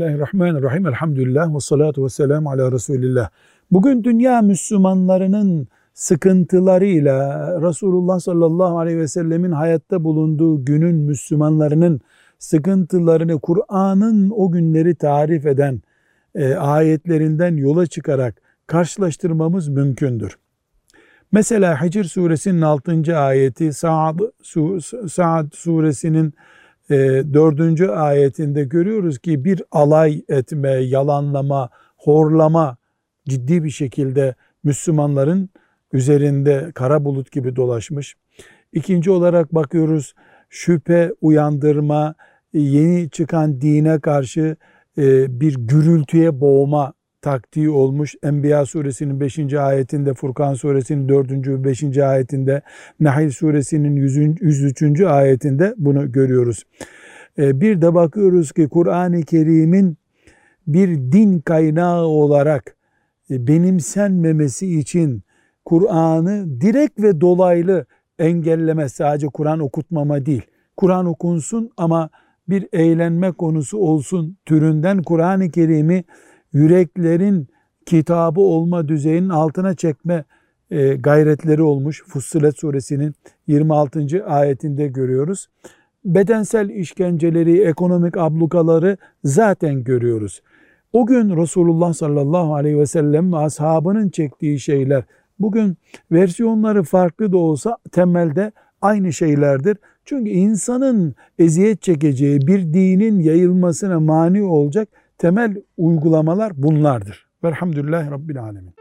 Bismillahirrahmanirrahim. Elhamdülillah ve salatu ve selamu ala Resulillah. Bugün dünya Müslümanlarının sıkıntılarıyla Resulullah sallallahu aleyhi ve sellemin hayatta bulunduğu günün Müslümanlarının sıkıntılarını Kur'an'ın o günleri tarif eden e, ayetlerinden yola çıkarak karşılaştırmamız mümkündür. Mesela Hicr suresinin 6. ayeti, Sa'd, Sa'd suresinin e, 4. ayetinde görüyoruz ki bir alay etme, yalanlama, horlama ciddi bir şekilde Müslümanların üzerinde kara bulut gibi dolaşmış. İkinci olarak bakıyoruz şüphe uyandırma, yeni çıkan dine karşı e, bir gürültüye boğma taktiği olmuş. Enbiya suresinin 5. ayetinde, Furkan suresinin 4. ve 5. ayetinde, Nahil suresinin 103. ayetinde bunu görüyoruz. E, bir de bakıyoruz ki Kur'an-ı Kerim'in bir din kaynağı olarak e, benimsenmemesi için Kur'an'ı direkt ve dolaylı engelleme sadece Kur'an okutmama değil. Kur'an okunsun ama bir eğlenme konusu olsun türünden Kur'an-ı Kerim'i yüreklerin kitabı olma düzeyinin altına çekme e, gayretleri olmuş. Fussilet suresinin 26. ayetinde görüyoruz. Bedensel işkenceleri, ekonomik ablukaları zaten görüyoruz. O gün Resulullah sallallahu aleyhi ve sellem ve ashabının çektiği şeyler bugün versiyonları farklı da olsa temelde aynı şeylerdir. Çünkü insanın eziyet çekeceği bir dinin yayılmasına mani olacak temel uygulamalar bunlardır. Velhamdülillahi Rabbil Alemin.